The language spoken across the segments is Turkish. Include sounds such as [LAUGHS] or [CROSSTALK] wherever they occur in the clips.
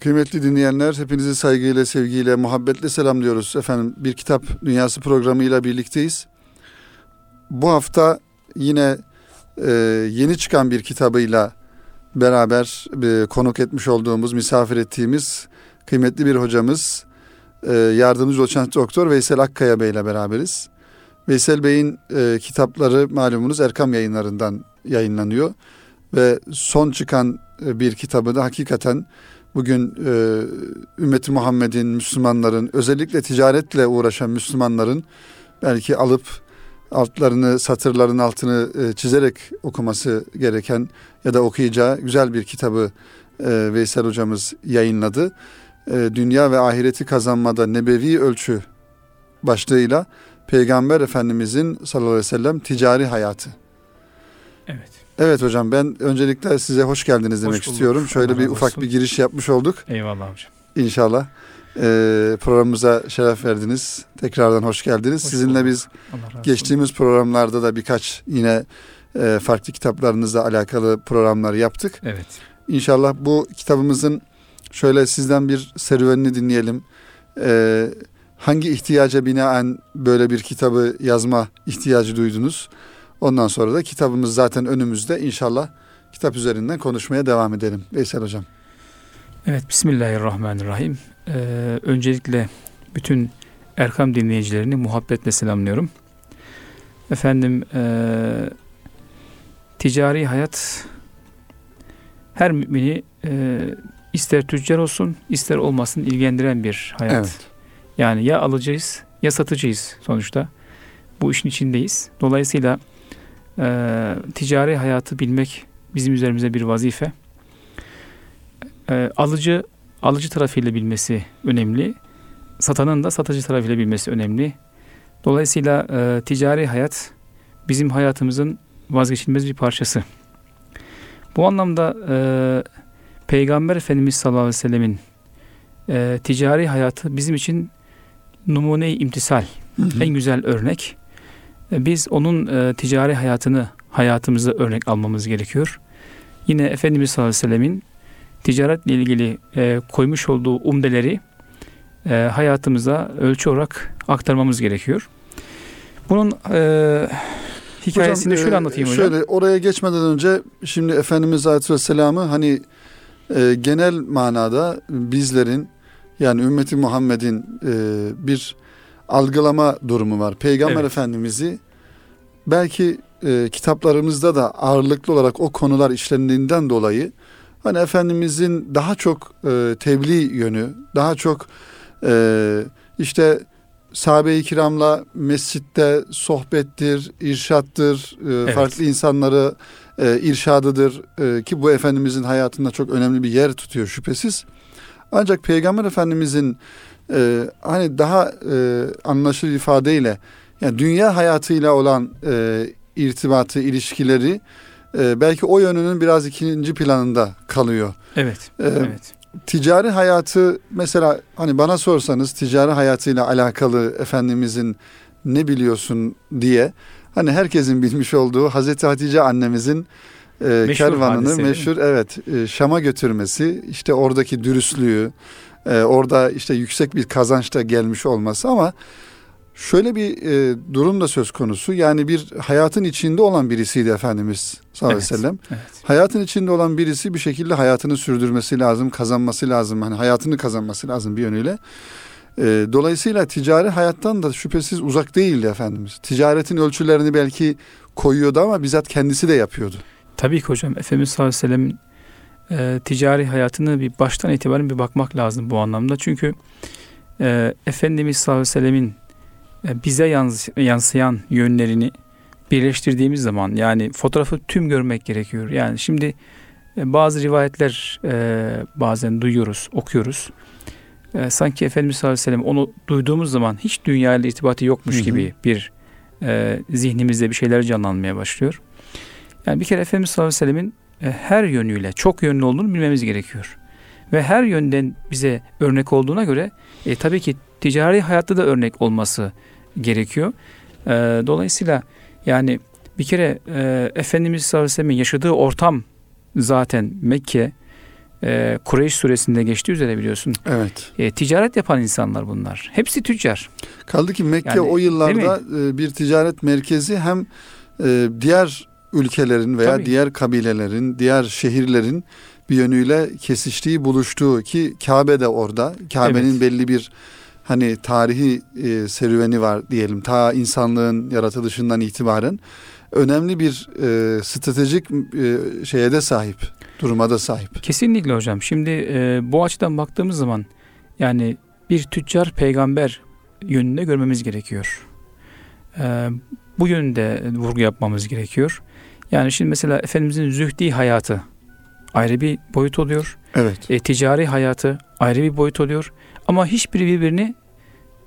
Kıymetli dinleyenler, hepinizi saygıyla, sevgiyle, muhabbetle selamlıyoruz. Efendim bir kitap dünyası programıyla birlikteyiz. Bu hafta yine e, yeni çıkan bir kitabıyla beraber e, konuk etmiş olduğumuz, misafir ettiğimiz kıymetli bir hocamız, e, yardımcı doçent doktor Veysel Akkaya Bey ile beraberiz. Veysel Bey'in e, kitapları malumunuz Erkam yayınlarından yayınlanıyor ve son çıkan e, bir kitabı da hakikaten bugün e, ümmeti Muhammed'in, Müslümanların, özellikle ticaretle uğraşan Müslümanların belki alıp altlarını, satırların altını e, çizerek okuması gereken ya da okuyacağı güzel bir kitabı e, Veysel hocamız yayınladı. E, Dünya ve ahireti kazanmada nebevi ölçü başlığıyla Peygamber Efendimizin sallallahu aleyhi ve sellem ticari hayatı. Evet. Evet hocam ben öncelikle size hoş geldiniz demek hoş istiyorum. Şöyle Allah bir ufak olsun. bir giriş yapmış olduk. Eyvallah hocam. İnşallah. Ee, programımıza şeref verdiniz. Tekrardan hoş geldiniz. Hoş Sizinle biz geçtiğimiz programlarda da birkaç yine e, farklı kitaplarınızla alakalı programlar yaptık. Evet. İnşallah bu kitabımızın şöyle sizden bir serüvenini dinleyelim. Ee, hangi ihtiyaca binaen böyle bir kitabı yazma ihtiyacı duydunuz? Ondan sonra da kitabımız zaten önümüzde. İnşallah kitap üzerinden konuşmaya devam edelim. Veysel Hocam. Evet, Bismillahirrahmanirrahim. Ee, öncelikle bütün Erkam dinleyicilerini muhabbetle selamlıyorum. Efendim, e, ticari hayat her mümini e, ister tüccar olsun, ister olmasın ilgilendiren bir hayat. Evet. Yani ya alıcıyız ya satıcıyız sonuçta. Bu işin içindeyiz. Dolayısıyla e, ticari hayatı bilmek bizim üzerimize bir vazife. E, alıcı alıcı tarafıyla bilmesi önemli. Satanın da satıcı tarafıyla bilmesi önemli. Dolayısıyla e, ticari hayat bizim hayatımızın vazgeçilmez bir parçası. Bu anlamda e, Peygamber Efendimiz sallallahu aleyhi ve sellemin e, ticari hayatı bizim için numune-i imtisal, hı hı. en güzel örnek. Biz onun e, ticari hayatını hayatımıza örnek almamız gerekiyor. Yine Efendimiz sallallahu aleyhi ve sellemin ticaretle ilgili e, koymuş olduğu umdeleri e, hayatımıza ölçü olarak aktarmamız gerekiyor. Bunun e, hikayesini hocam, şöyle anlatayım hocam. Şöyle oraya geçmeden önce şimdi Efendimiz Aleyhisselam'ı hani e, genel manada bizlerin yani ümmeti Muhammed'in e, bir algılama durumu var. Peygamber evet. Efendimiz'i belki e, kitaplarımızda da ağırlıklı olarak o konular işlendiğinden dolayı hani Efendimizin daha çok e, tebliğ yönü, daha çok e, işte sahabe-i kiramla mescitte sohbettir, irşattır, e, evet. farklı insanları e, irşadıdır e, ki bu Efendimizin hayatında çok önemli bir yer tutuyor şüphesiz. Ancak Peygamber Efendimizin e, hani daha e, anlaşılır ifadeyle yani dünya hayatıyla olan e, irtibatı, ilişkileri e, belki o yönünün biraz ikinci planında kalıyor. Evet. E, evet. Ticari hayatı mesela hani bana sorsanız ticari hayatıyla alakalı Efendimizin ne biliyorsun diye hani herkesin bilmiş olduğu Hazreti Hatice annemizin e, meşhur kervanını hadise, meşhur evet e, Şam'a götürmesi işte oradaki dürüstlüğü e, orada işte yüksek bir kazançta gelmiş olması ama şöyle bir e, durum da söz konusu. Yani bir hayatın içinde olan birisiydi Efendimiz sallallahu aleyhi ve sellem. Evet. Hayatın içinde olan birisi bir şekilde hayatını sürdürmesi lazım, kazanması lazım. Hani hayatını kazanması lazım bir yönüyle. E, dolayısıyla ticari hayattan da şüphesiz uzak değildi Efendimiz. Ticaretin ölçülerini belki koyuyordu ama bizzat kendisi de yapıyordu. Tabii ki hocam. Efendimiz sallallahu aleyhi ve sellem'in e, ticari hayatını bir baştan itibaren bir bakmak lazım bu anlamda. Çünkü e, Efendimiz sallallahu aleyhi ve sellemin e, bize yansıyan yönlerini birleştirdiğimiz zaman yani fotoğrafı tüm görmek gerekiyor. Yani şimdi e, bazı rivayetler e, bazen duyuyoruz, okuyoruz. E, sanki Efendimiz sallallahu aleyhi ve sellem onu duyduğumuz zaman hiç dünya ile irtibatı yokmuş hı hı. gibi bir e, zihnimizde bir şeyler canlanmaya başlıyor. Yani bir kere Efendimiz sallallahu aleyhi ve sellemin her yönüyle çok yönlü olduğunu bilmemiz gerekiyor. Ve her yönden bize örnek olduğuna göre e, tabii ki ticari hayatta da örnek olması gerekiyor. E, dolayısıyla yani bir kere e, Efendimiz sallallahu aleyhi ve sellem'in yaşadığı ortam zaten Mekke e, Kureyş suresinde geçtiği üzere biliyorsun. Evet. E, ticaret yapan insanlar bunlar. Hepsi tüccar. Kaldı ki Mekke Yani, o yıllarda e, bir ticaret merkezi hem e, diğer ülkelerin veya Tabii. diğer kabilelerin, diğer şehirlerin bir yönüyle kesiştiği, buluştuğu ki Kabe de orada. Kabe'nin Evet. belli bir hani tarihi e, serüveni var diyelim. Ta insanlığın yaratılışından itibaren önemli bir e, stratejik e, şeye de sahip, duruma da sahip. Kesinlikle hocam. Şimdi e, bu açıdan baktığımız zaman yani bir tüccar peygamber yönünde görmemiz gerekiyor. E, bu yönde vurgu yapmamız gerekiyor. Yani şimdi mesela Efendimizin zühdi hayatı ayrı bir boyut oluyor. Evet. E, ticari hayatı ayrı bir boyut oluyor. Ama hiçbiri birbirini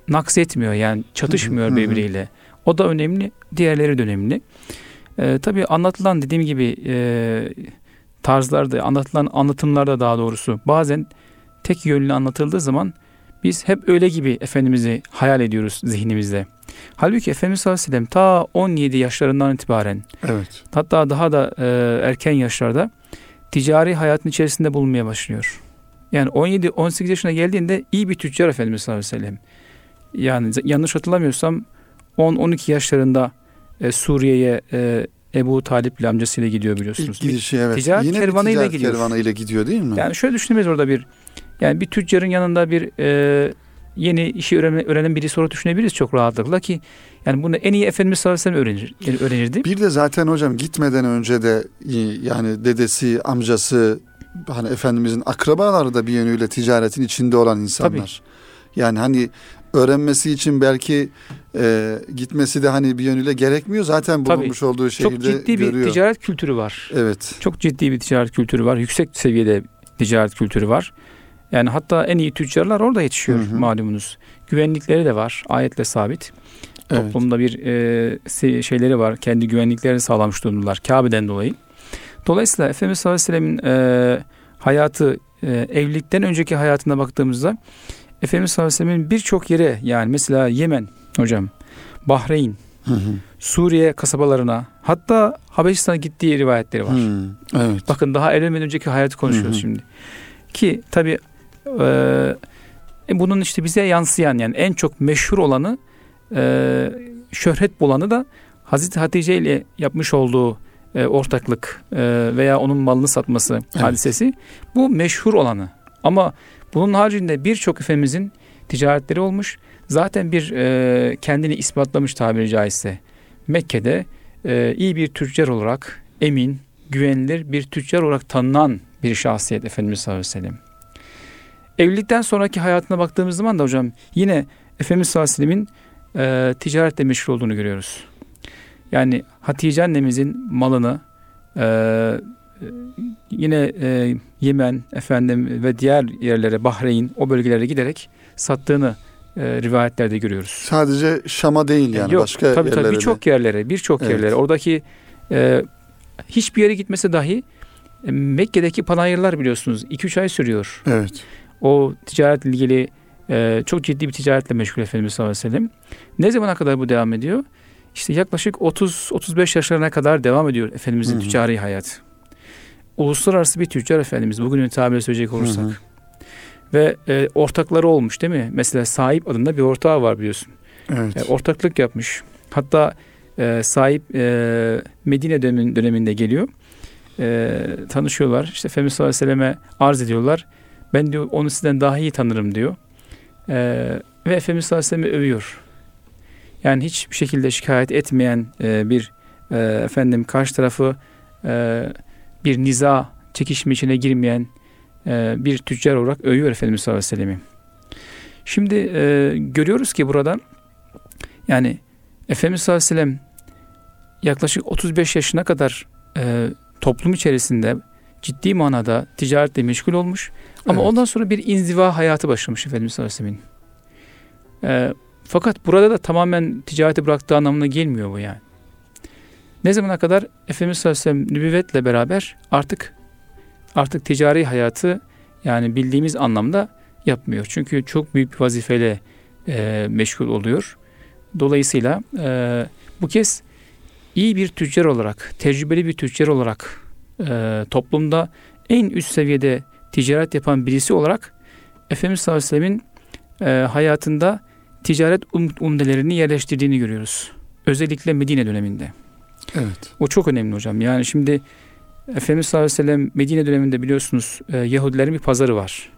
naks etmiyor yani çatışmıyor Hı hı, birbiriyle. O da önemli, diğerleri de önemli. E, tabii anlatılan dediğim gibi e, tarzlarda, anlatılan anlatımlarda daha doğrusu bazen tek yönlü anlatıldığı zaman biz hep öyle gibi Efendimiz'i hayal ediyoruz zihnimizde. Halbuki Efendimiz sallallahu aleyhi ve sellem ta 17 yaşlarından itibaren Evet. hatta daha da e, erken yaşlarda ticari hayatın içerisinde bulunmaya başlıyor. Yani 17-18 yaşına geldiğinde iyi bir tüccar Efendimiz sallallahu aleyhi ve sellem. Yani yanlış hatırlamıyorsam 10-12 yaşlarında e, Suriye'ye e, Ebu Talip ile amcasıyla gidiyor biliyorsunuz. İlk gidişi evet. ticaret Yine kervanıyla ticaret gidiyor. kervanıyla gidiyor değil mi? Yani şöyle düşünemeyiz orada bir yani bir tüccarın yanında bir e, yeni işi öğrenen, öğrenen birisi olarak düşünebiliriz çok rahatlıkla ki yani bunu en iyi Efendimiz sallallahu aleyhi ve sellem öğrenir, öğrenirdi. Bir de zaten hocam gitmeden önce de yani dedesi, amcası hani Efendimizin akrabaları da bir yönüyle ticaretin içinde olan insanlar. Yani hani öğrenmesi için belki e, gitmesi de hani bir yönüyle gerekmiyor. Zaten Tabii. bulunmuş olduğu şehirde Çok ciddi bir görüyor. ticaret kültürü var. Evet. Çok ciddi bir ticaret kültürü var. Yüksek seviyede ticaret kültürü var. Yani hatta en iyi tüccarlar orada yetişiyor Hı hı. malumunuz. Güvenlikleri de var. Ayetle sabit. Evet. Toplumda bir e, şeyleri var. Kendi güvenliklerini sağlamış durumdalar Kabe'den dolayı. Dolayısıyla Efendimiz sallallahu aleyhi ve sellem'in e, hayatı e, evlilikten önceki hayatına baktığımızda Efendimiz sallallahu aleyhi ve sellem'in birçok yere yani mesela Yemen hocam, Bahreyn, Hı hı. Suriye kasabalarına hatta Habeşistan'a gittiği rivayetleri var. Hı, Evet. Bakın daha evlenmeden önceki hayatı konuşuyoruz Hı hı. şimdi. Ki tabi bunun işte bize yansıyan yani en çok meşhur olanı e, şöhret bulanı da Hazreti Hatice ile yapmış olduğu e, ortaklık e, veya onun malını satması Evet. hadisesi bu meşhur olanı. Ama bunun haricinde birçok Efendimizin ticaretleri olmuş. Zaten bir e, kendini ispatlamış tabiri caizse. Mekke'de e, iyi bir tüccar olarak emin, güvenilir bir tüccar olarak tanınan bir şahsiyet Efendimiz sallallahu aleyhi ve sellem. Evlilikten sonraki hayatına baktığımız zaman da hocam yine Efendimiz sallallahu aleyhi ve sellemin e, ticaretle meşgul olduğunu görüyoruz. Yani Hatice annemizin malını e, yine e, Yemen efendim ve diğer yerlere Bahreyn o bölgelere giderek sattığını e, rivayetlerde görüyoruz. Sadece Şam'a değil yani Yok, başka tabii yerlere tabii birçok yerlere, birçok Evet. yerlere. Oradaki e, hiçbir yere gitmesi dahi e, Mekke'deki panayırlar biliyorsunuz 2-3 ay sürüyor. Evet. O ticaretle ilgili e, çok ciddi bir ticaretle meşgul Efendimiz sallallahu aleyhi ve sellem. Ne zamana kadar bu devam ediyor? İşte yaklaşık 30-35 yaşlarına kadar devam ediyor Efendimizin Hı hı. ticari hayatı. Uluslararası bir tüccar Efendimiz bugünün tabiriyle söyleyecek olursak. Hı hı. Ve e, ortakları olmuş değil mi? Mesela sahip adında bir ortağı var biliyorsun. Evet. E, ortaklık yapmış. Hatta e, sahip e, Medine dönemin, döneminde geliyor. E, tanışıyorlar. İşte Efendimiz sallallahu aleyhi ve selleme arz ediyorlar. Ben diyor onu sizden daha iyi tanırım diyor. E, ve Efendimiz sallallahu aleyhi ve sellem'i övüyor. Yani hiçbir şekilde şikayet etmeyen e, bir e, efendim karşı tarafı e, bir niza çekişme içine girmeyen e, bir tüccar olarak övüyor Efendimiz sallallahu aleyhi ve sellem'i. Şimdi e, görüyoruz ki burada yani Efendimiz sallallahu aleyhi ve sellem yaklaşık 35 yaşına kadar e, toplum içerisinde ciddi manada ticaretle meşgul olmuş. Ama Evet. ondan sonra bir inziva hayatı başlamış Efendimiz sallallahu aleyhi ve sellem'in. E, fakat burada da tamamen ticareti bıraktığı anlamına gelmiyor bu yani. Ne zamana kadar Efendimiz sallallahu aleyhi ve sellem nübüvvetle beraber artık artık ticari hayatı yani bildiğimiz anlamda yapmıyor. Çünkü çok büyük bir vazifeyle e, meşgul oluyor. Dolayısıyla e, bu kez iyi bir tüccar olarak, tecrübeli bir tüccar olarak e, toplumda en üst seviyede ticaret yapan birisi olarak Efendimiz sallallahu aleyhi ve sellemin e, hayatında ticaret um, umdelerini yerleştirdiğini görüyoruz. Özellikle Medine döneminde. Evet. O çok önemli hocam. Yani şimdi Efendimiz sallallahu aleyhi ve sellem Medine döneminde biliyorsunuz e, Yahudilerin bir pazarı var.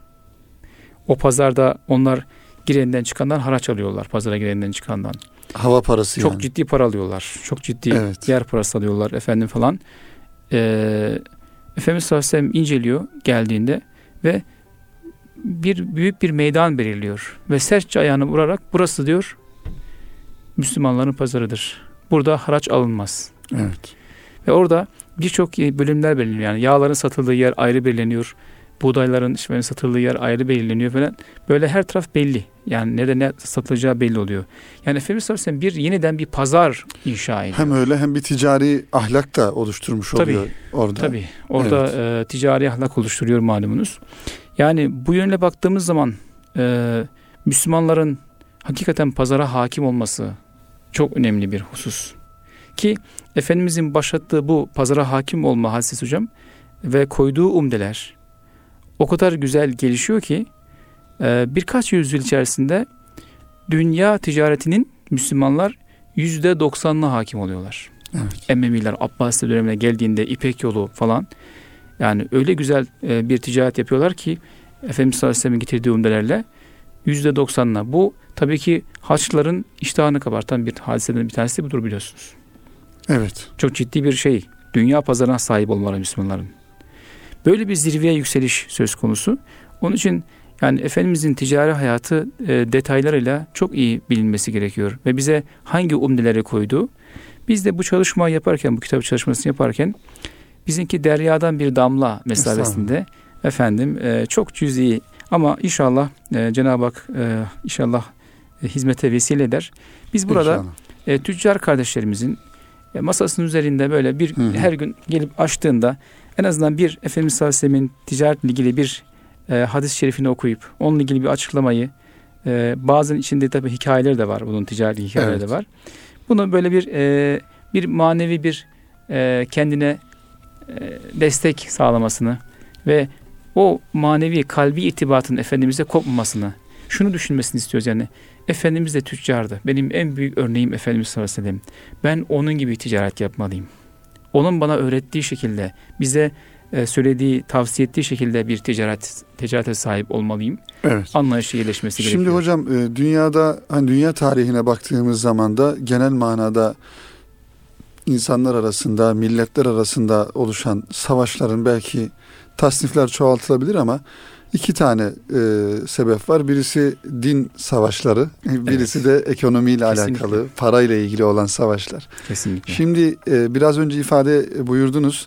O pazarda onlar girenden çıkandan haraç alıyorlar. Pazara girenden çıkandan. Hava parası Çok yani. ciddi para alıyorlar. Çok ciddi Evet. yer parası alıyorlar efendim falan. Ee, Efendimiz sallallahu aleyhi ve sellem inceliyor geldiğinde ve bir büyük bir meydan belirliyor. Ve sertçe ayağını vurarak burası diyor Müslümanların pazarıdır. Burada haraç alınmaz. Evet. Ve orada birçok bölümler belirleniyor. Yani yağların satıldığı yer ayrı belirleniyor. Buğdayların işte satıldığı yer ayrı belirleniyor falan. Böyle her taraf belli. Yani nerede ne satılacağı belli oluyor. Yani Efendimiz sallallahu aleyhi ve sellem bir yeniden bir pazar inşa ediyor. Hem öyle hem bir ticari ahlak da oluşturmuş Tabii. oluyor orada. Tabii. Orada e, ticari ahlak oluşturuyor malumunuz. Yani bu yönle baktığımız zaman e, Müslümanların hakikaten pazara hakim olması çok önemli bir husus. Ki Efendimizin başlattığı bu pazara hakim olma hadisesi hocam ve koyduğu umdeler o kadar güzel gelişiyor ki e, birkaç yüzyıl içerisinde dünya ticaretinin Müslümanlar yüzde doksanına hakim oluyorlar. Evet. Ememiler Abbasi dönemine geldiğinde İpek yolu falan yani öyle güzel e, bir ticaret yapıyorlar ki Efendimiz sallallahu aleyhi ve sellem'in getirdiği umdelerle yüzde doksanla. Bu tabii ki Haçlıların iştahını kabartan bir hadiseden bir tanesi budur biliyorsunuz. Evet. Çok ciddi bir şey. Dünya pazarına sahip olmaları Müslümanların. Böyle bir zirveye yükseliş söz konusu. Onun için yani Efendimizin ticari hayatı e, detaylarıyla çok iyi bilinmesi gerekiyor. Ve bize hangi umdeleri koydu? Biz de bu çalışmayı yaparken, bu kitap çalışmasını yaparken bizimki deryadan bir damla mesabesinde efendim e, çok cüz'i ama inşallah e, Cenab-ı Hak e, inşallah e, hizmete vesile eder. Biz burada İnşallah. e, tüccar kardeşlerimizin e, masasının üzerinde böyle bir Hı hı. her gün gelip açtığında en azından bir Efendimiz sallallahu aleyhi ve sellem'in ticaretle ilgili bir e, hadis-i şerifini okuyup onunla ilgili bir açıklamayı e, bazen içinde tabii hikayeler de var bunun ticari hikayeleri Evet. de var. Bunu böyle bir e, bir manevi bir e, kendine e, destek sağlamasını ve o manevi kalbi itibatın Efendimiz'e kopmamasını şunu düşünmesini istiyoruz yani Efendimiz de tüccardı. Benim en büyük örneğim Efendimiz sallallahu aleyhi ve sellem. Ben onun gibi ticaret yapmalıyım. Onun bana öğrettiği şekilde, bize e, söylediği, tavsiye ettiği şekilde bir ticaret ticarete sahip olmalıyım. Evet. Anlayışı Şimdi gerekiyor. hocam e, dünyada hani dünya tarihine baktığımız zaman da genel manada insanlar arasında, milletler arasında oluşan savaşların belki tasnifler çoğaltılabilir ama iki tane e, sebep var. Birisi din savaşları, [LAUGHS] birisi de ekonomiyle Kesinlikle. alakalı, parayla ilgili olan savaşlar. Kesinlikle. Şimdi e, biraz önce ifade buyurdunuz.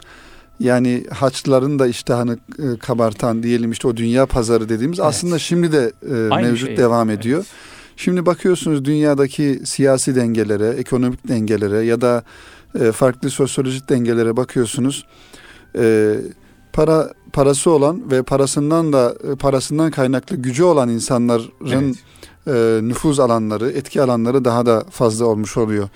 Yani haçlıların da iştahını e, kabartan diyelim işte o dünya pazarı dediğimiz Evet. aslında şimdi de e, Aynı mevcut şey. devam Evet. ediyor. Şimdi bakıyorsunuz dünyadaki siyasi dengelere, ekonomik dengelere ya da e, farklı sosyolojik dengelere bakıyorsunuz. E, para parası olan ve parasından da e, parasından kaynaklı gücü olan insanların Evet. e, nüfuz alanları, etki alanları daha da fazla olmuş oluyor.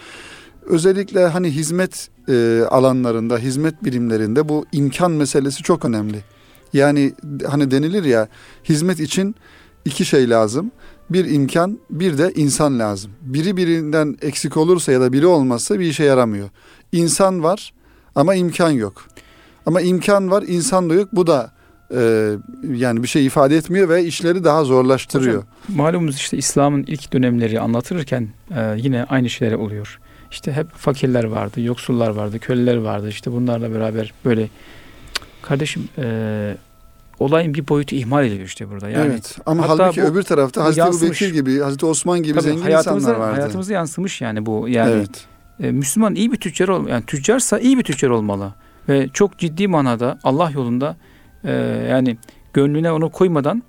Özellikle hani hizmet e, alanlarında, hizmet birimlerinde bu imkan meselesi çok önemli. Yani hani denilir ya hizmet için iki şey lazım. Bir imkan, bir de insan lazım. Biri birinden eksik olursa ya da biri olmazsa bir işe yaramıyor. İnsan var ama imkan yok. Ama imkan var, insan da yok. Bu da e, yani bir şey ifade etmiyor ve işleri daha zorlaştırıyor. Hocam, Malumunuz işte İslam'ın ilk dönemleri anlatılırken e, yine aynı şeyler oluyor. İşte hep fakirler vardı, yoksullar vardı, köleler vardı. İşte bunlarla beraber böyle kardeşim e, olayın bir boyutu ihmal ediliyor işte burada. Yani evet. Ama halbuki bu öbür tarafta Hazreti yansımış. Bekir gibi, Hazreti Osman gibi tabii zengin insanlar vardı. hayatımıza yansımış yani bu. Yani evet. e, Müslüman iyi bir tüccar ol, yani tüccarsa iyi bir tüccar olmalı ve çok ciddi manada Allah yolunda e, yani gönlüne onu koymadan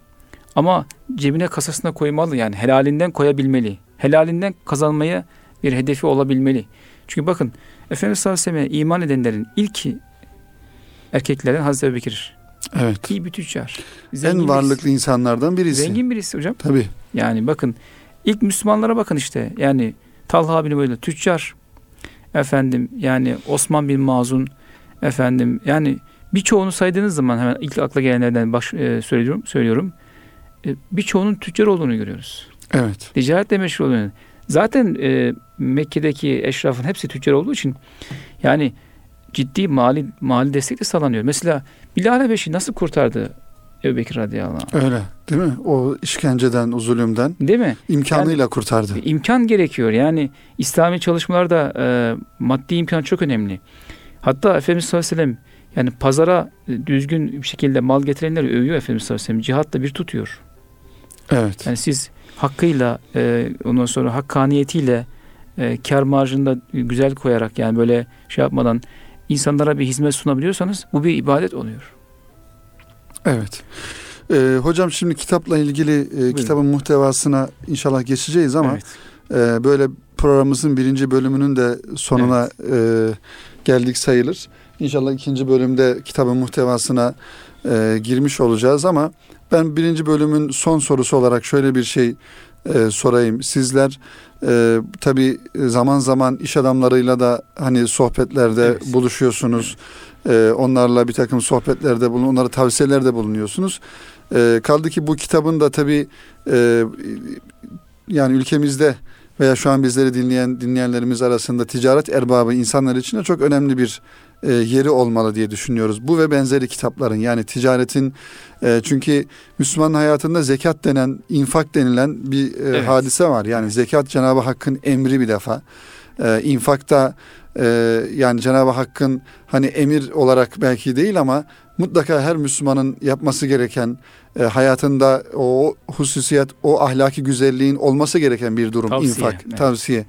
ama cebine kasasına koymalı yani helalinden koyabilmeli. Helalinden kazanmaya bir hedefi olabilmeli. Çünkü bakın Efendimiz sallallahu aleyhi ve sellem'e iman edenlerin ilki erkeklerden Hazreti Ebubekir. Evet. İyi bir tüccar. En varlıklı birisi. insanlardan birisi. Zengin birisi hocam. Tabii. Yani bakın ilk Müslümanlara bakın işte. Yani Talha bin böyle tüccar. Efendim yani Osman bin Mazun efendim yani birçoğunu saydığınız zaman hemen ilk akla gelenlerden baş, e, söylüyorum. söylüyorum. E, birçoğunun tüccar olduğunu görüyoruz. Evet. Ticaretle meşgul olduğunu. Zaten e, Mekke'deki eşrafın hepsi tüccar olduğu için yani ciddi mali mali destek de sağlanıyor. Mesela Bilal Habeşi nasıl kurtardı Ebu Bekir radıyallahu anh? Öyle değil mi? O işkenceden, o zulümden Değil mi? imkanıyla kurtardı. İmkan gerekiyor. Yani İslami çalışmalarda e, maddi imkan çok önemli. Hatta Efendimiz sallallahu aleyhi ve sellem yani pazara düzgün bir şekilde mal getirenleri övüyor Efendimiz sallallahu aleyhi ve sellem. Cihatla bir tutuyor. Evet. Yani siz hakkıyla e, ondan sonra hakkaniyetiyle e, kar marjını da güzel koyarak yani böyle şey yapmadan insanlara bir hizmet sunabiliyorsanız bu bir ibadet oluyor. Evet. Ee, hocam şimdi kitapla ilgili e, kitabın muhtevasına inşallah geçeceğiz ama Evet. e, böyle programımızın birinci bölümünün de sonuna e, geldik sayılır. İnşallah ikinci bölümde kitabın muhtevasına e, girmiş olacağız ama ben birinci bölümün son sorusu olarak şöyle bir şey e, sorayım. Sizler e, tabii zaman zaman iş adamlarıyla da hani sohbetlerde Evet. buluşuyorsunuz. E, onlarla bir takım sohbetlerde bulun, onlara tavsiyelerde bulunuyorsunuz. E, kaldı ki bu kitabın da tabii e, yani ülkemizde veya şu an bizleri dinleyen dinleyenlerimiz arasında ticaret erbabı insanlar için de çok önemli bir e, yeri olmalı diye düşünüyoruz. Bu ve benzeri kitapların yani ticaretin e, çünkü Müslüman hayatında zekat denen, infak denilen bir e, Evet. hadise var. Yani zekat Cenab-ı Hakk'ın emri bir defa. E, infakta e, yani Cenab-ı Hakk'ın hani emir olarak belki değil ama mutlaka her Müslümanın yapması gereken e, hayatında o hususiyet, o ahlaki güzelliğin olması gereken bir durum. Tavsiye, infak, evet. tavsiye.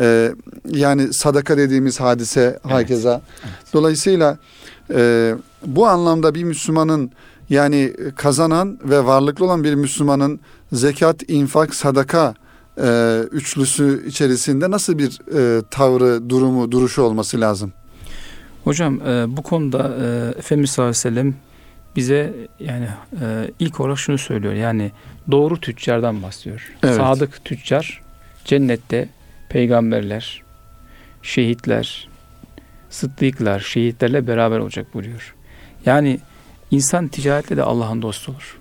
E, yani sadaka dediğimiz hadise hakeza. Dolayısıyla e, bu anlamda bir Müslümanın yani kazanan ve varlıklı olan bir Müslümanın zekat, infak, sadaka e, üçlüsü içerisinde nasıl bir e, tavrı, durumu, duruşu olması lazım? Hocam e, bu konuda e, Efendimiz sallallahu aleyhi ve sellem bize yani e, ilk olarak şunu söylüyor. Yani doğru tüccardan bahsediyor. Evet. Sadık tüccar cennette peygamberler, şehitler, sıddıklar, şehitlerle beraber olacak buyuruyor. Yani insan ticaretle de Allah'ın dostu olur.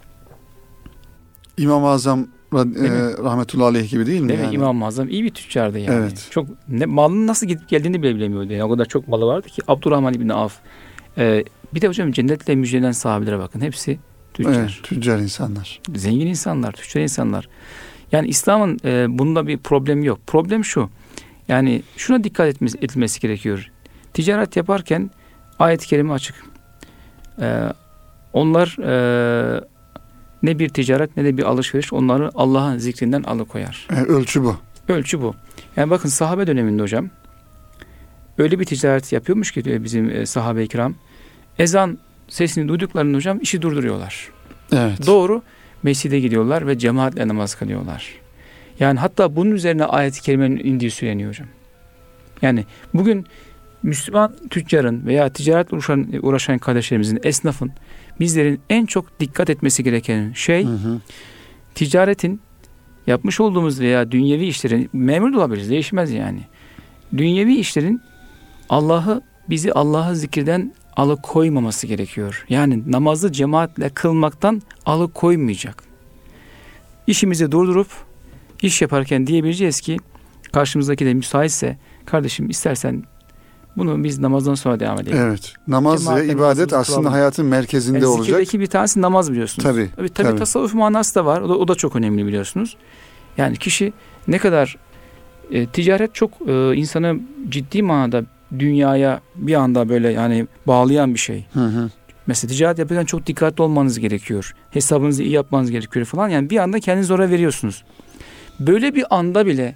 İmam-ı Azam Değil e, rahmetullahi aleyh gibi değil mi? Değil yani? İmam-ı Azam iyi bir tüccardı yani. Evet. Çok ne, malının nasıl gidip geldiğini bile bilemiyordu. Yani o kadar çok malı vardı ki Abdurrahman İbni Avf. Ee, bir de hocam cennetle müjdelen sahabilere bakın. Hepsi tüccar. Evet, tüccar insanlar. Zengin insanlar, tüccar insanlar. Yani İslam'ın e, bunda bir problemi yok. Problem şu. Yani şuna dikkat etmesi, edilmesi gerekiyor. Ticaret yaparken ayet-i kerime açık. Ee, onlar e, ne bir ticaret ne de bir alışveriş onları Allah'ın zikrinden alıkoyar. E, ölçü bu. Ölçü bu. Yani bakın sahabe döneminde hocam öyle bir ticaret yapıyormuş ki diyor bizim e, sahabe-i kiram. Ezan sesini duyduklarında hocam işi durduruyorlar. Evet. Doğru mescide gidiyorlar ve cemaatle namaz kılıyorlar. Yani hatta bunun üzerine ayet-i kerimenin indiği söyleniyor hocam. Yani bugün Müslüman tüccarın veya ticaretle uğraşan, uğraşan kardeşlerimizin, esnafın bizlerin en çok dikkat etmesi gereken şey Hı hı. ticaretin yapmış olduğumuz veya dünyevi işlerin memur olabiliriz değişmez yani. Dünyevi işlerin Allah'ı bizi Allah'ı zikirden alıkoymaması gerekiyor. Yani namazı cemaatle kılmaktan alıkoymayacak. İşimizi durdurup iş yaparken diyebileceğiz ki karşımızdaki de müsaitse kardeşim istersen bunu biz namazdan sonra devam edelim. Evet. Namaz ve ibadet aslında kılalım. hayatın merkezinde Yani olacak. zikirdeki bir tanesi namaz biliyorsunuz. Tabii, Tabii, tabii, tabii. tasavvuf manası da var. O da, o da çok önemli biliyorsunuz. Yani kişi ne kadar e, ticaret çok e, insanı ciddi manada dünyaya bir anda böyle yani bağlayan bir şey. Hı hı. Mesela ticaret yaparken çok dikkatli olmanız gerekiyor. Hesabınızı iyi yapmanız gerekiyor falan. Yani bir anda kendinizi oraya veriyorsunuz. Böyle bir anda bile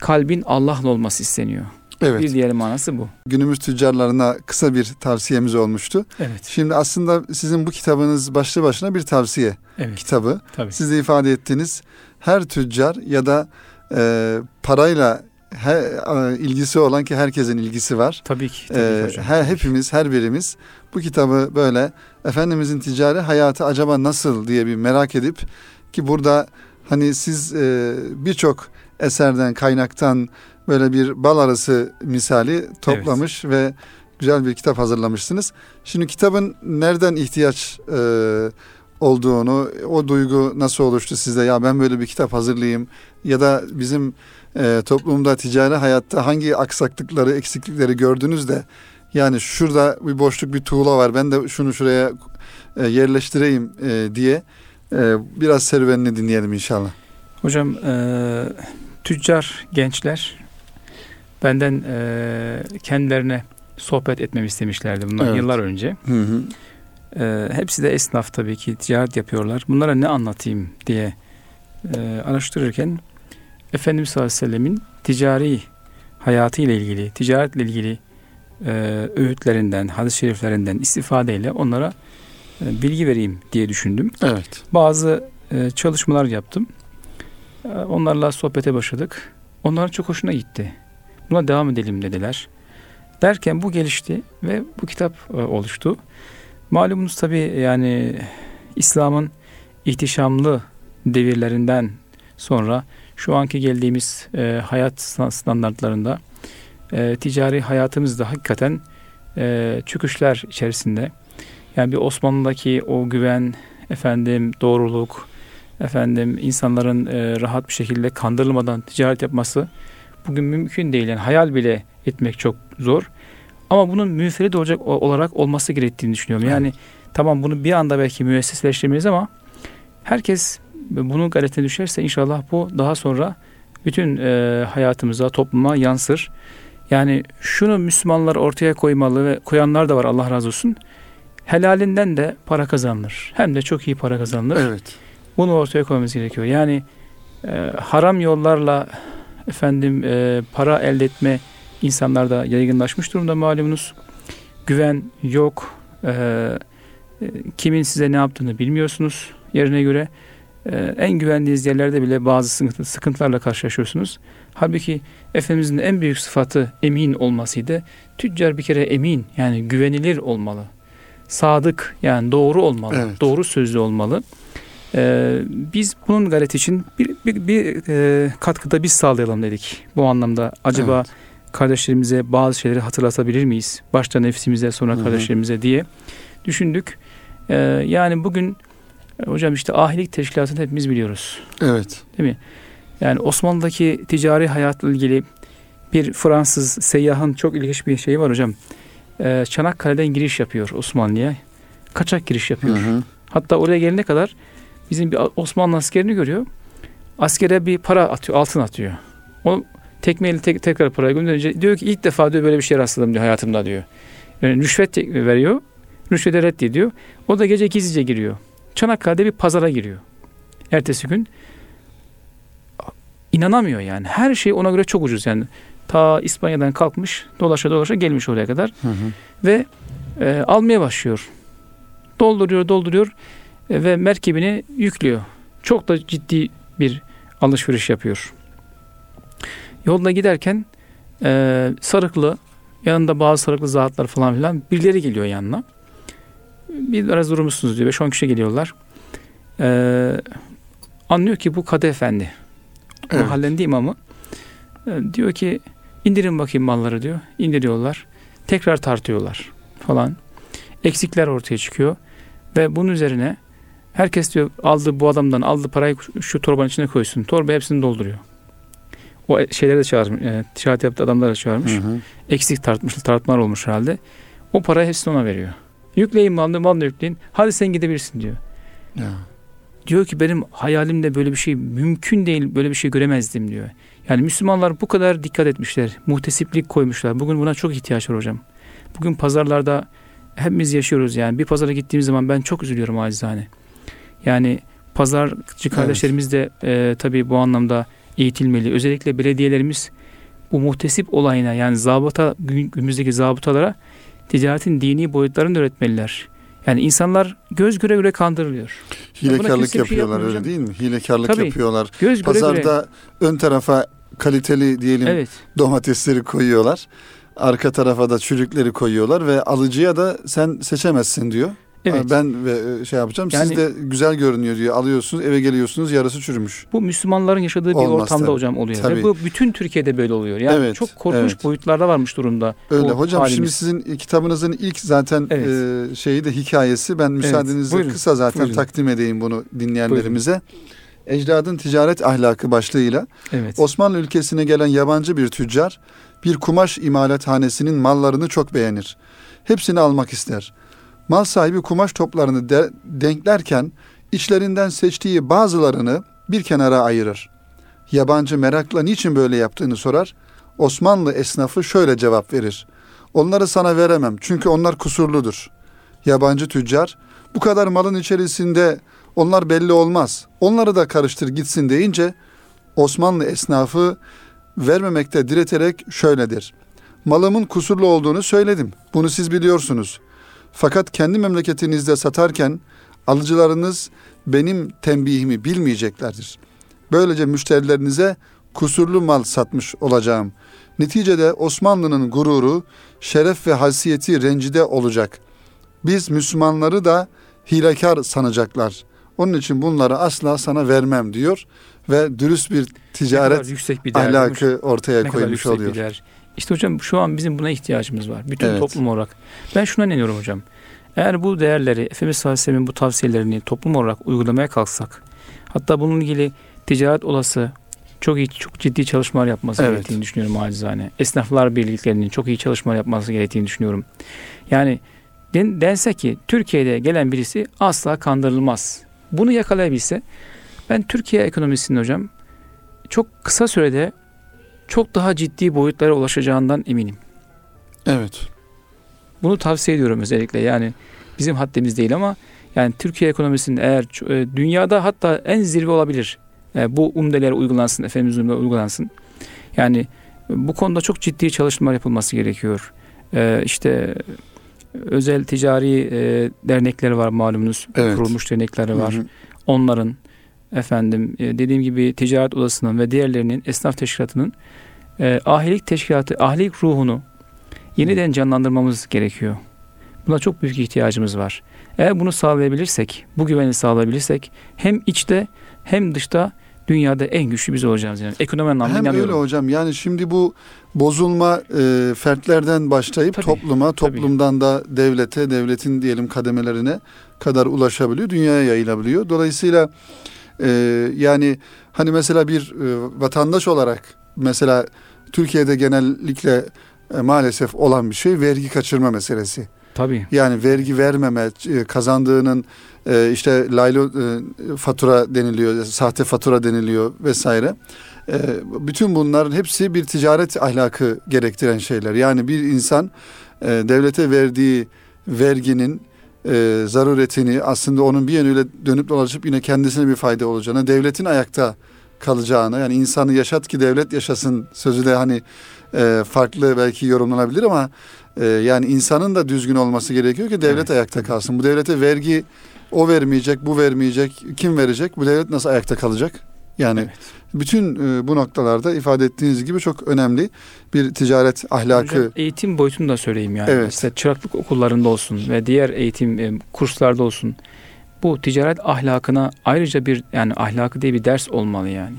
kalbin Allah'la olması isteniyor. Evet. Bir diğer manası bu. Günümüz tüccarlarına kısa bir tavsiyemiz olmuştu. Evet. Şimdi aslında sizin bu kitabınız başlı başına bir tavsiye Evet. kitabı. Tabii. Siz de ifade ettiniz. Her tüccar ya da e, parayla he, e, ilgisi olan ki herkesin ilgisi var. Tabii ki. Tabii Ee, hocam. her hepimiz her birimiz bu kitabı böyle Efendimizin ticari hayatı acaba nasıl diye bir merak edip ki burada hani siz e, birçok eserden kaynaktan böyle bir bal arası misali toplamış ve güzel bir kitap hazırlamışsınız. Şimdi kitabın nereden ihtiyaç e, olduğunu, o duygu nasıl oluştu sizde? Ya ben böyle bir kitap hazırlayayım ya da bizim e, toplumda ticari hayatta hangi aksaklıkları, eksiklikleri gördünüz de yani şurada bir boşluk, bir tuğla var. Ben de şunu şuraya e, yerleştireyim e, diye e, biraz serüvenini dinleyelim inşallah. Hocam e, tüccar gençler benden e, kendilerine sohbet etmemi istemişlerdi bunlar Evet. yıllar önce. Hı hı. E, hepsi de esnaf tabii ki ticaret yapıyorlar. Bunlara ne anlatayım diye e, araştırırken Efendimiz sallallahu aleyhi ve sellemin ticari hayatıyla ilgili, ticaretle ilgili e, öğütlerinden, hadis-i şeriflerinden istifadeyle onlara e, bilgi vereyim diye düşündüm. Evet. Bazı e, çalışmalar yaptım. E, onlarla sohbete başladık. Onların çok hoşuna gitti. Buna devam edelim dediler. Derken bu gelişti ve bu kitap e, oluştu. Malumunuz tabii yani İslam'ın ihtişamlı devirlerinden sonra şu anki geldiğimiz e, hayat standartlarında e, ticari hayatımız da hakikaten e, çöküşler içerisinde. Yani bir Osmanlı'daki o güven, efendim doğruluk, efendim insanların e, rahat bir şekilde kandırılmadan ticaret yapması bugün mümkün değil. Yani hayal bile etmek çok zor. Ama bunun müferit olacak olarak olması gerektiğini düşünüyorum. Yani tamam bunu bir anda belki müessesleştirmeyiz ama herkes bunun gayretine düşerse inşallah bu daha sonra bütün e, hayatımıza, topluma yansır. Yani şunu Müslümanlar ortaya koymalı ve koyanlar da var Allah razı olsun. Helalinden de para kazanılır. Hem de çok iyi para kazanılır. Evet. Bunu ortaya koymamız gerekiyor. Yani e, haram yollarla efendim e, para elde etme insanlarda yaygınlaşmış durumda malumunuz. Güven yok. E, e, kimin size ne yaptığını bilmiyorsunuz yerine göre. E, en güvendiğiniz yerlerde bile bazı sıkıntı, sıkıntılarla karşılaşıyorsunuz. Halbuki Efendimizin en büyük sıfatı emin olmasıydı. Tüccar bir kere emin yani güvenilir olmalı. Sadık yani doğru olmalı. Evet. Doğru sözlü olmalı. Ee, biz bunun gayreti için bir, bir, bir e, katkıda biz sağlayalım dedik. Bu anlamda acaba Evet. kardeşlerimize bazı şeyleri hatırlatabilir miyiz? Başta nefsimize sonra Hı hı. kardeşlerimize diye düşündük. Ee, yani bugün hocam işte ahilik teşkilatını hepimiz biliyoruz. Evet. Yani Osmanlı'daki ticari hayatla ilgili bir Fransız seyyahın çok ilginç bir şeyi var hocam. Ee, Çanakkale'den giriş yapıyor Osmanlı'ya. Kaçak giriş yapıyor. Hı hı. Hatta oraya gelene kadar bizim bir Osmanlı askerini görüyor. Askere bir para atıyor, altın atıyor. O tekmeyle tek, tekrar parayı gönderince diyor ki ilk defa diyor böyle bir şey rastladım diyor hayatımda diyor. Yani rüşvet veriyor. Rüşvete reddediyor. O da gece gizlice giriyor. Çanakkale'de bir pazara giriyor. Ertesi gün inanamıyor yani. Her şey ona göre çok ucuz yani. Ta İspanya'dan kalkmış, dolaşa dolaşa gelmiş oraya kadar Hı hı. ve e, almaya başlıyor. Dolduruyor, dolduruyor ve merkebini yüklüyor. Çok da ciddi bir alışveriş yapıyor. Yolda giderken e, sarıklı, yanında bazı sarıklı zatlar falan filan birileri geliyor yanına. Bir biraz durur musunuz diyor. 5-10 kişi geliyorlar. E, anlıyor ki bu Kadı Efendi. Evet. Mahallenin imamı. E, diyor ki indirin bakayım malları diyor. İndiriyorlar. Tekrar tartıyorlar falan. Eksikler ortaya çıkıyor. Ve bunun üzerine herkes diyor aldı bu adamdan aldı parayı şu torbanın içine koysun. Torba hepsini dolduruyor. O şeyleri de çağırmış. E, ticaret yaptığı adamları da çağırmış. Hı hı. Eksik tartmış, tartmalar olmuş herhalde. O parayı hepsini ona veriyor. Yükleyin malını, malını yükleyin. Hadi sen gidebilirsin diyor. Ya. Diyor ki benim hayalimde böyle bir şey mümkün değil, böyle bir şey göremezdim diyor. Yani Müslümanlar bu kadar dikkat etmişler, muhtesiplik koymuşlar. Bugün buna çok ihtiyaç var hocam. Bugün pazarlarda hepimiz yaşıyoruz yani. Bir pazara gittiğimiz zaman ben çok üzülüyorum acizane. Yani pazarcı kardeşlerimiz de e, tabii bu anlamda eğitilmeli. Özellikle belediyelerimiz bu muhtesip olayına yani zabıta günümüzdeki zabıtalara ticaretin dini boyutlarını öğretmeliler. Yani insanlar göz göre göre kandırılıyor. Hilekarlık bir şey yapıyorlar yapmıyor öyle değil mi? Hilekarlık Tabii. yapıyorlar. Göz göre göre. Pazarda ön tarafa kaliteli diyelim Evet. domatesleri koyuyorlar. Arka tarafa da çürükleri koyuyorlar ve alıcıya da sen seçemezsin diyor. Evet. Ben e, şey yapacağım. Yani- Siz de güzel görünüyor diyor. Alıyorsunuz, eve geliyorsunuz, yarısı çürümüş. Bu Müslümanların yaşadığı bir Olmaz ortamda tabii. hocam oluyor. Tabii. Ve bu bütün Türkiye'de böyle oluyor. Yani Evet, çok korkunç evet. boyutlarda varmış durumda. Öyle. Hocam şimdi halimiz. sizin kitabınızın ilk zaten Evet. e, şeyi de hikayesi. Ben müsaadenizle buyurun, kısa zaten buyurun. takdim edeyim bunu dinleyenlerimize. Ecdadın ticaret ahlakı başlığıyla Evet. Osmanlı ülkesine gelen yabancı bir tüccar bir kumaş imalathanesinin mallarını çok beğenir. Hepsini almak ister. Mal sahibi kumaş toplarını de- denklerken içlerinden seçtiği bazılarını bir kenara ayırır. Yabancı merakla niçin böyle yaptığını sorar. Osmanlı esnafı şöyle cevap verir. Onları sana veremem çünkü onlar kusurludur. Yabancı tüccar bu kadar malın içerisinde onlar belli olmaz. Onları da karıştır gitsin deyince Osmanlı esnafı vermemekte direterek şöyledir. Malımın kusurlu olduğunu söyledim. Bunu siz biliyorsunuz. Fakat kendi memleketinizde satarken alıcılarınız benim tembihimi bilmeyeceklerdir. Böylece müşterilerinize kusurlu mal satmış olacağım. Neticede Osmanlı'nın gururu, şeref ve haysiyeti rencide olacak. Biz Müslümanları da hilekar sanacaklar. Onun için bunları asla sana vermem diyor ve dürüst bir ticaret yüksek bir değer. ahlakı ortaya ne koymuş yüksek oluyor. bir değer. İşte hocam şu an bizim buna ihtiyacımız var. Bütün Evet. toplum olarak. Ben şuna inanıyorum hocam. Eğer bu değerleri, Efendimiz sallallahu aleyhi ve sellem'in bu tavsiyelerini toplum olarak uygulamaya kalksak, hatta bununla ilgili ticaret olası çok iyi, çok ciddi çalışmalar yapması Evet. gerektiğini düşünüyorum acizane. Esnaflar birliklerinin çok iyi çalışmalar yapması gerektiğini düşünüyorum. Yani den, dense ki Türkiye'de gelen birisi asla kandırılmaz. Bunu yakalayabilse ben Türkiye ekonomisinin hocam çok kısa sürede çok daha ciddi boyutlara ulaşacağından eminim. Evet. Bunu tavsiye ediyorum özellikle. Yani bizim haddimiz değil ama yani Türkiye ekonomisinin eğer e, dünyada hatta en zirve olabilir. E, bu umdeler uygulansın, Efendimiz umdeler uygulansın. Yani bu konuda çok ciddi çalışmalar yapılması gerekiyor. E, işte özel ticari e, dernekleri var malumunuz. Evet. Kurulmuş dernekleri var. Hı hı. onların efendim e, dediğim gibi ticaret odasının ve diğerlerinin esnaf teşkilatının e, ahilik teşkilatı, ahilik ruhunu yeniden canlandırmamız gerekiyor. Buna çok büyük ihtiyacımız var. Eğer bunu sağlayabilirsek, bu güveni sağlayabilirsek hem içte hem dışta dünyada en güçlü biz olacağız yani. Ekonomi anlamında Hem inanıyorum. öyle hocam yani şimdi bu bozulma e, fertlerden başlayıp Tabii, topluma, tabii. toplumdan da devlete, devletin diyelim kademelerine kadar ulaşabiliyor, dünyaya yayılabiliyor. Dolayısıyla e, yani hani mesela bir e, vatandaş olarak mesela Türkiye'de genellikle e, maalesef olan bir şey vergi kaçırma meselesi. Tabii. Yani vergi vermeme, e, kazandığının işte laylo fatura deniliyor, sahte fatura deniliyor vesaire. Bütün bunların hepsi bir ticaret ahlakı gerektiren şeyler. Yani bir insan devlete verdiği verginin e, zaruretini aslında onun bir yönüyle dönüp dolaşıp yine kendisine bir fayda olacağına, devletin ayakta kalacağına yani insanı yaşat ki devlet yaşasın sözü de hani e, farklı belki yorumlanabilir ama e, yani insanın da düzgün olması gerekiyor ki devlet Evet. ayakta kalsın. Bu devlete vergi o vermeyecek, bu vermeyecek, kim verecek? Bu devlet nasıl ayakta kalacak? Yani Evet. bütün e, bu noktalarda ifade ettiğiniz gibi çok önemli bir ticaret ahlakı. Hocam, eğitim boyutunu da söyleyeyim yani. Evet. İşte çıraklık okullarında olsun ve diğer eğitim e, kurslarda olsun. Bu ticaret ahlakına ayrıca bir yani ahlakı diye bir ders olmalı yani.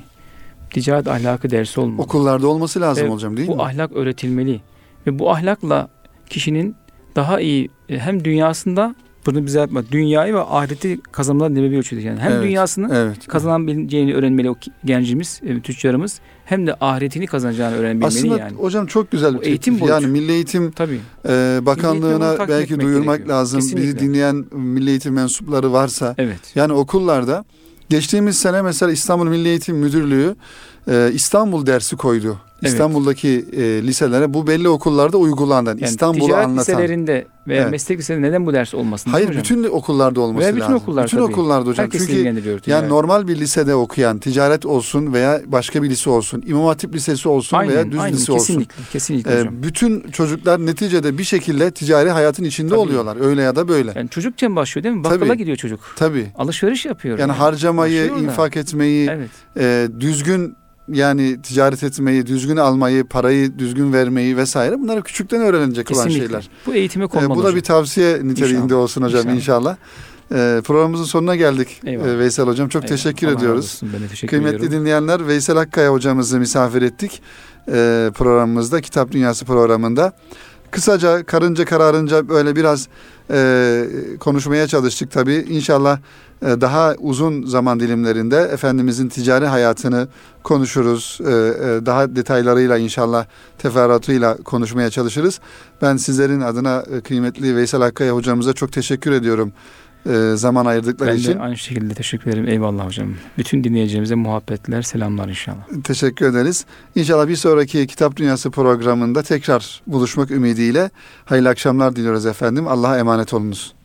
Ticaret ahlakı dersi olmalı. Okullarda olması lazım Evet, hocam değil bu mi? ahlak öğretilmeli ve bu ahlakla kişinin daha iyi e, hem dünyasında bunu bize yapma dünyayı ve ahireti kazanmadan bir ölçüde yani hem Evet, dünyasını Evet. kazanabileceğini öğrenmeli o gencimiz, e, tüccarımız hem de ahiretini kazanacağını öğrenbilmeli Aslında yani. hocam çok güzel bir eğitim boyutu. Yani Milli Eğitim Tabii. e, Bakanlığı'na takip belki duyurmak gerekiyor. lazım. Bizi Kesinlikle. dinleyen Milli Eğitim mensupları varsa Evet. yani okullarda geçtiğimiz sene mesela İstanbul Milli Eğitim Müdürlüğü e, İstanbul dersi koydu. Evet. İstanbul'daki e, liselere bu belli okullarda uygulandı. Yani Yani İstanbul'u ticaret anlatan. liselerinde veya Evet. meslek liselerinde neden bu ders olmasın? Hayır bütün okullarda olması Veya bütün lazım. okullar bütün tabii. okullarda hocam. Herkesi Çünkü yani normal bir lisede okuyan ticaret olsun veya başka bir lise olsun, İmam Hatip Lisesi olsun aynen, veya düz aynen, lise olsun. kesinlikle, kesinlikle Ee, hocam. bütün çocuklar neticede bir şekilde ticari hayatın içinde Tabii. oluyorlar. Öyle ya da böyle. Yani çocukken başlıyor değil mi? Bakkala Tabii. gidiyor çocuk. Tabii. Alışveriş yapıyor. Yani harcamayı, Başlıyor infak etmeyi, Evet. e, düzgün yani ticaret etmeyi, düzgün almayı, parayı düzgün vermeyi vesaire bunlar küçükten öğrenilecek olan Kesinlikle. şeyler. Bu eğitime Ee, konmalı bu da hocam. bir tavsiye niteliğinde İnşallah. olsun hocam inşallah. İnşallah. Ee, programımızın sonuna geldik Eyvallah. ee, Veysel hocam. Çok Eyvallah. teşekkür Allah ediyoruz. olsun. Ben teşekkür Kıymetli ediyorum. dinleyenler Veysel Akkaya hocamızı misafir ettik ee, programımızda Kitap Dünyası programında. Kısaca karınca kararınca böyle biraz e, konuşmaya çalıştık tabii. İnşallah e, daha uzun zaman dilimlerinde Efendimizin ticari hayatını konuşuruz. E, e, daha detaylarıyla inşallah teferruatıyla konuşmaya çalışırız. Ben sizlerin adına e, kıymetli Veysel Akkaya hocamıza çok teşekkür ediyorum e, zaman ayırdıkları Ben için. de aynı şekilde teşekkür ederim. Eyvallah hocam. Bütün dinleyicilerimize muhabbetler, selamlar inşallah. Teşekkür ederiz. İnşallah bir sonraki Kitap Dünyası programında tekrar buluşmak ümidiyle hayırlı akşamlar diliyoruz efendim. Allah'a emanet olunuz.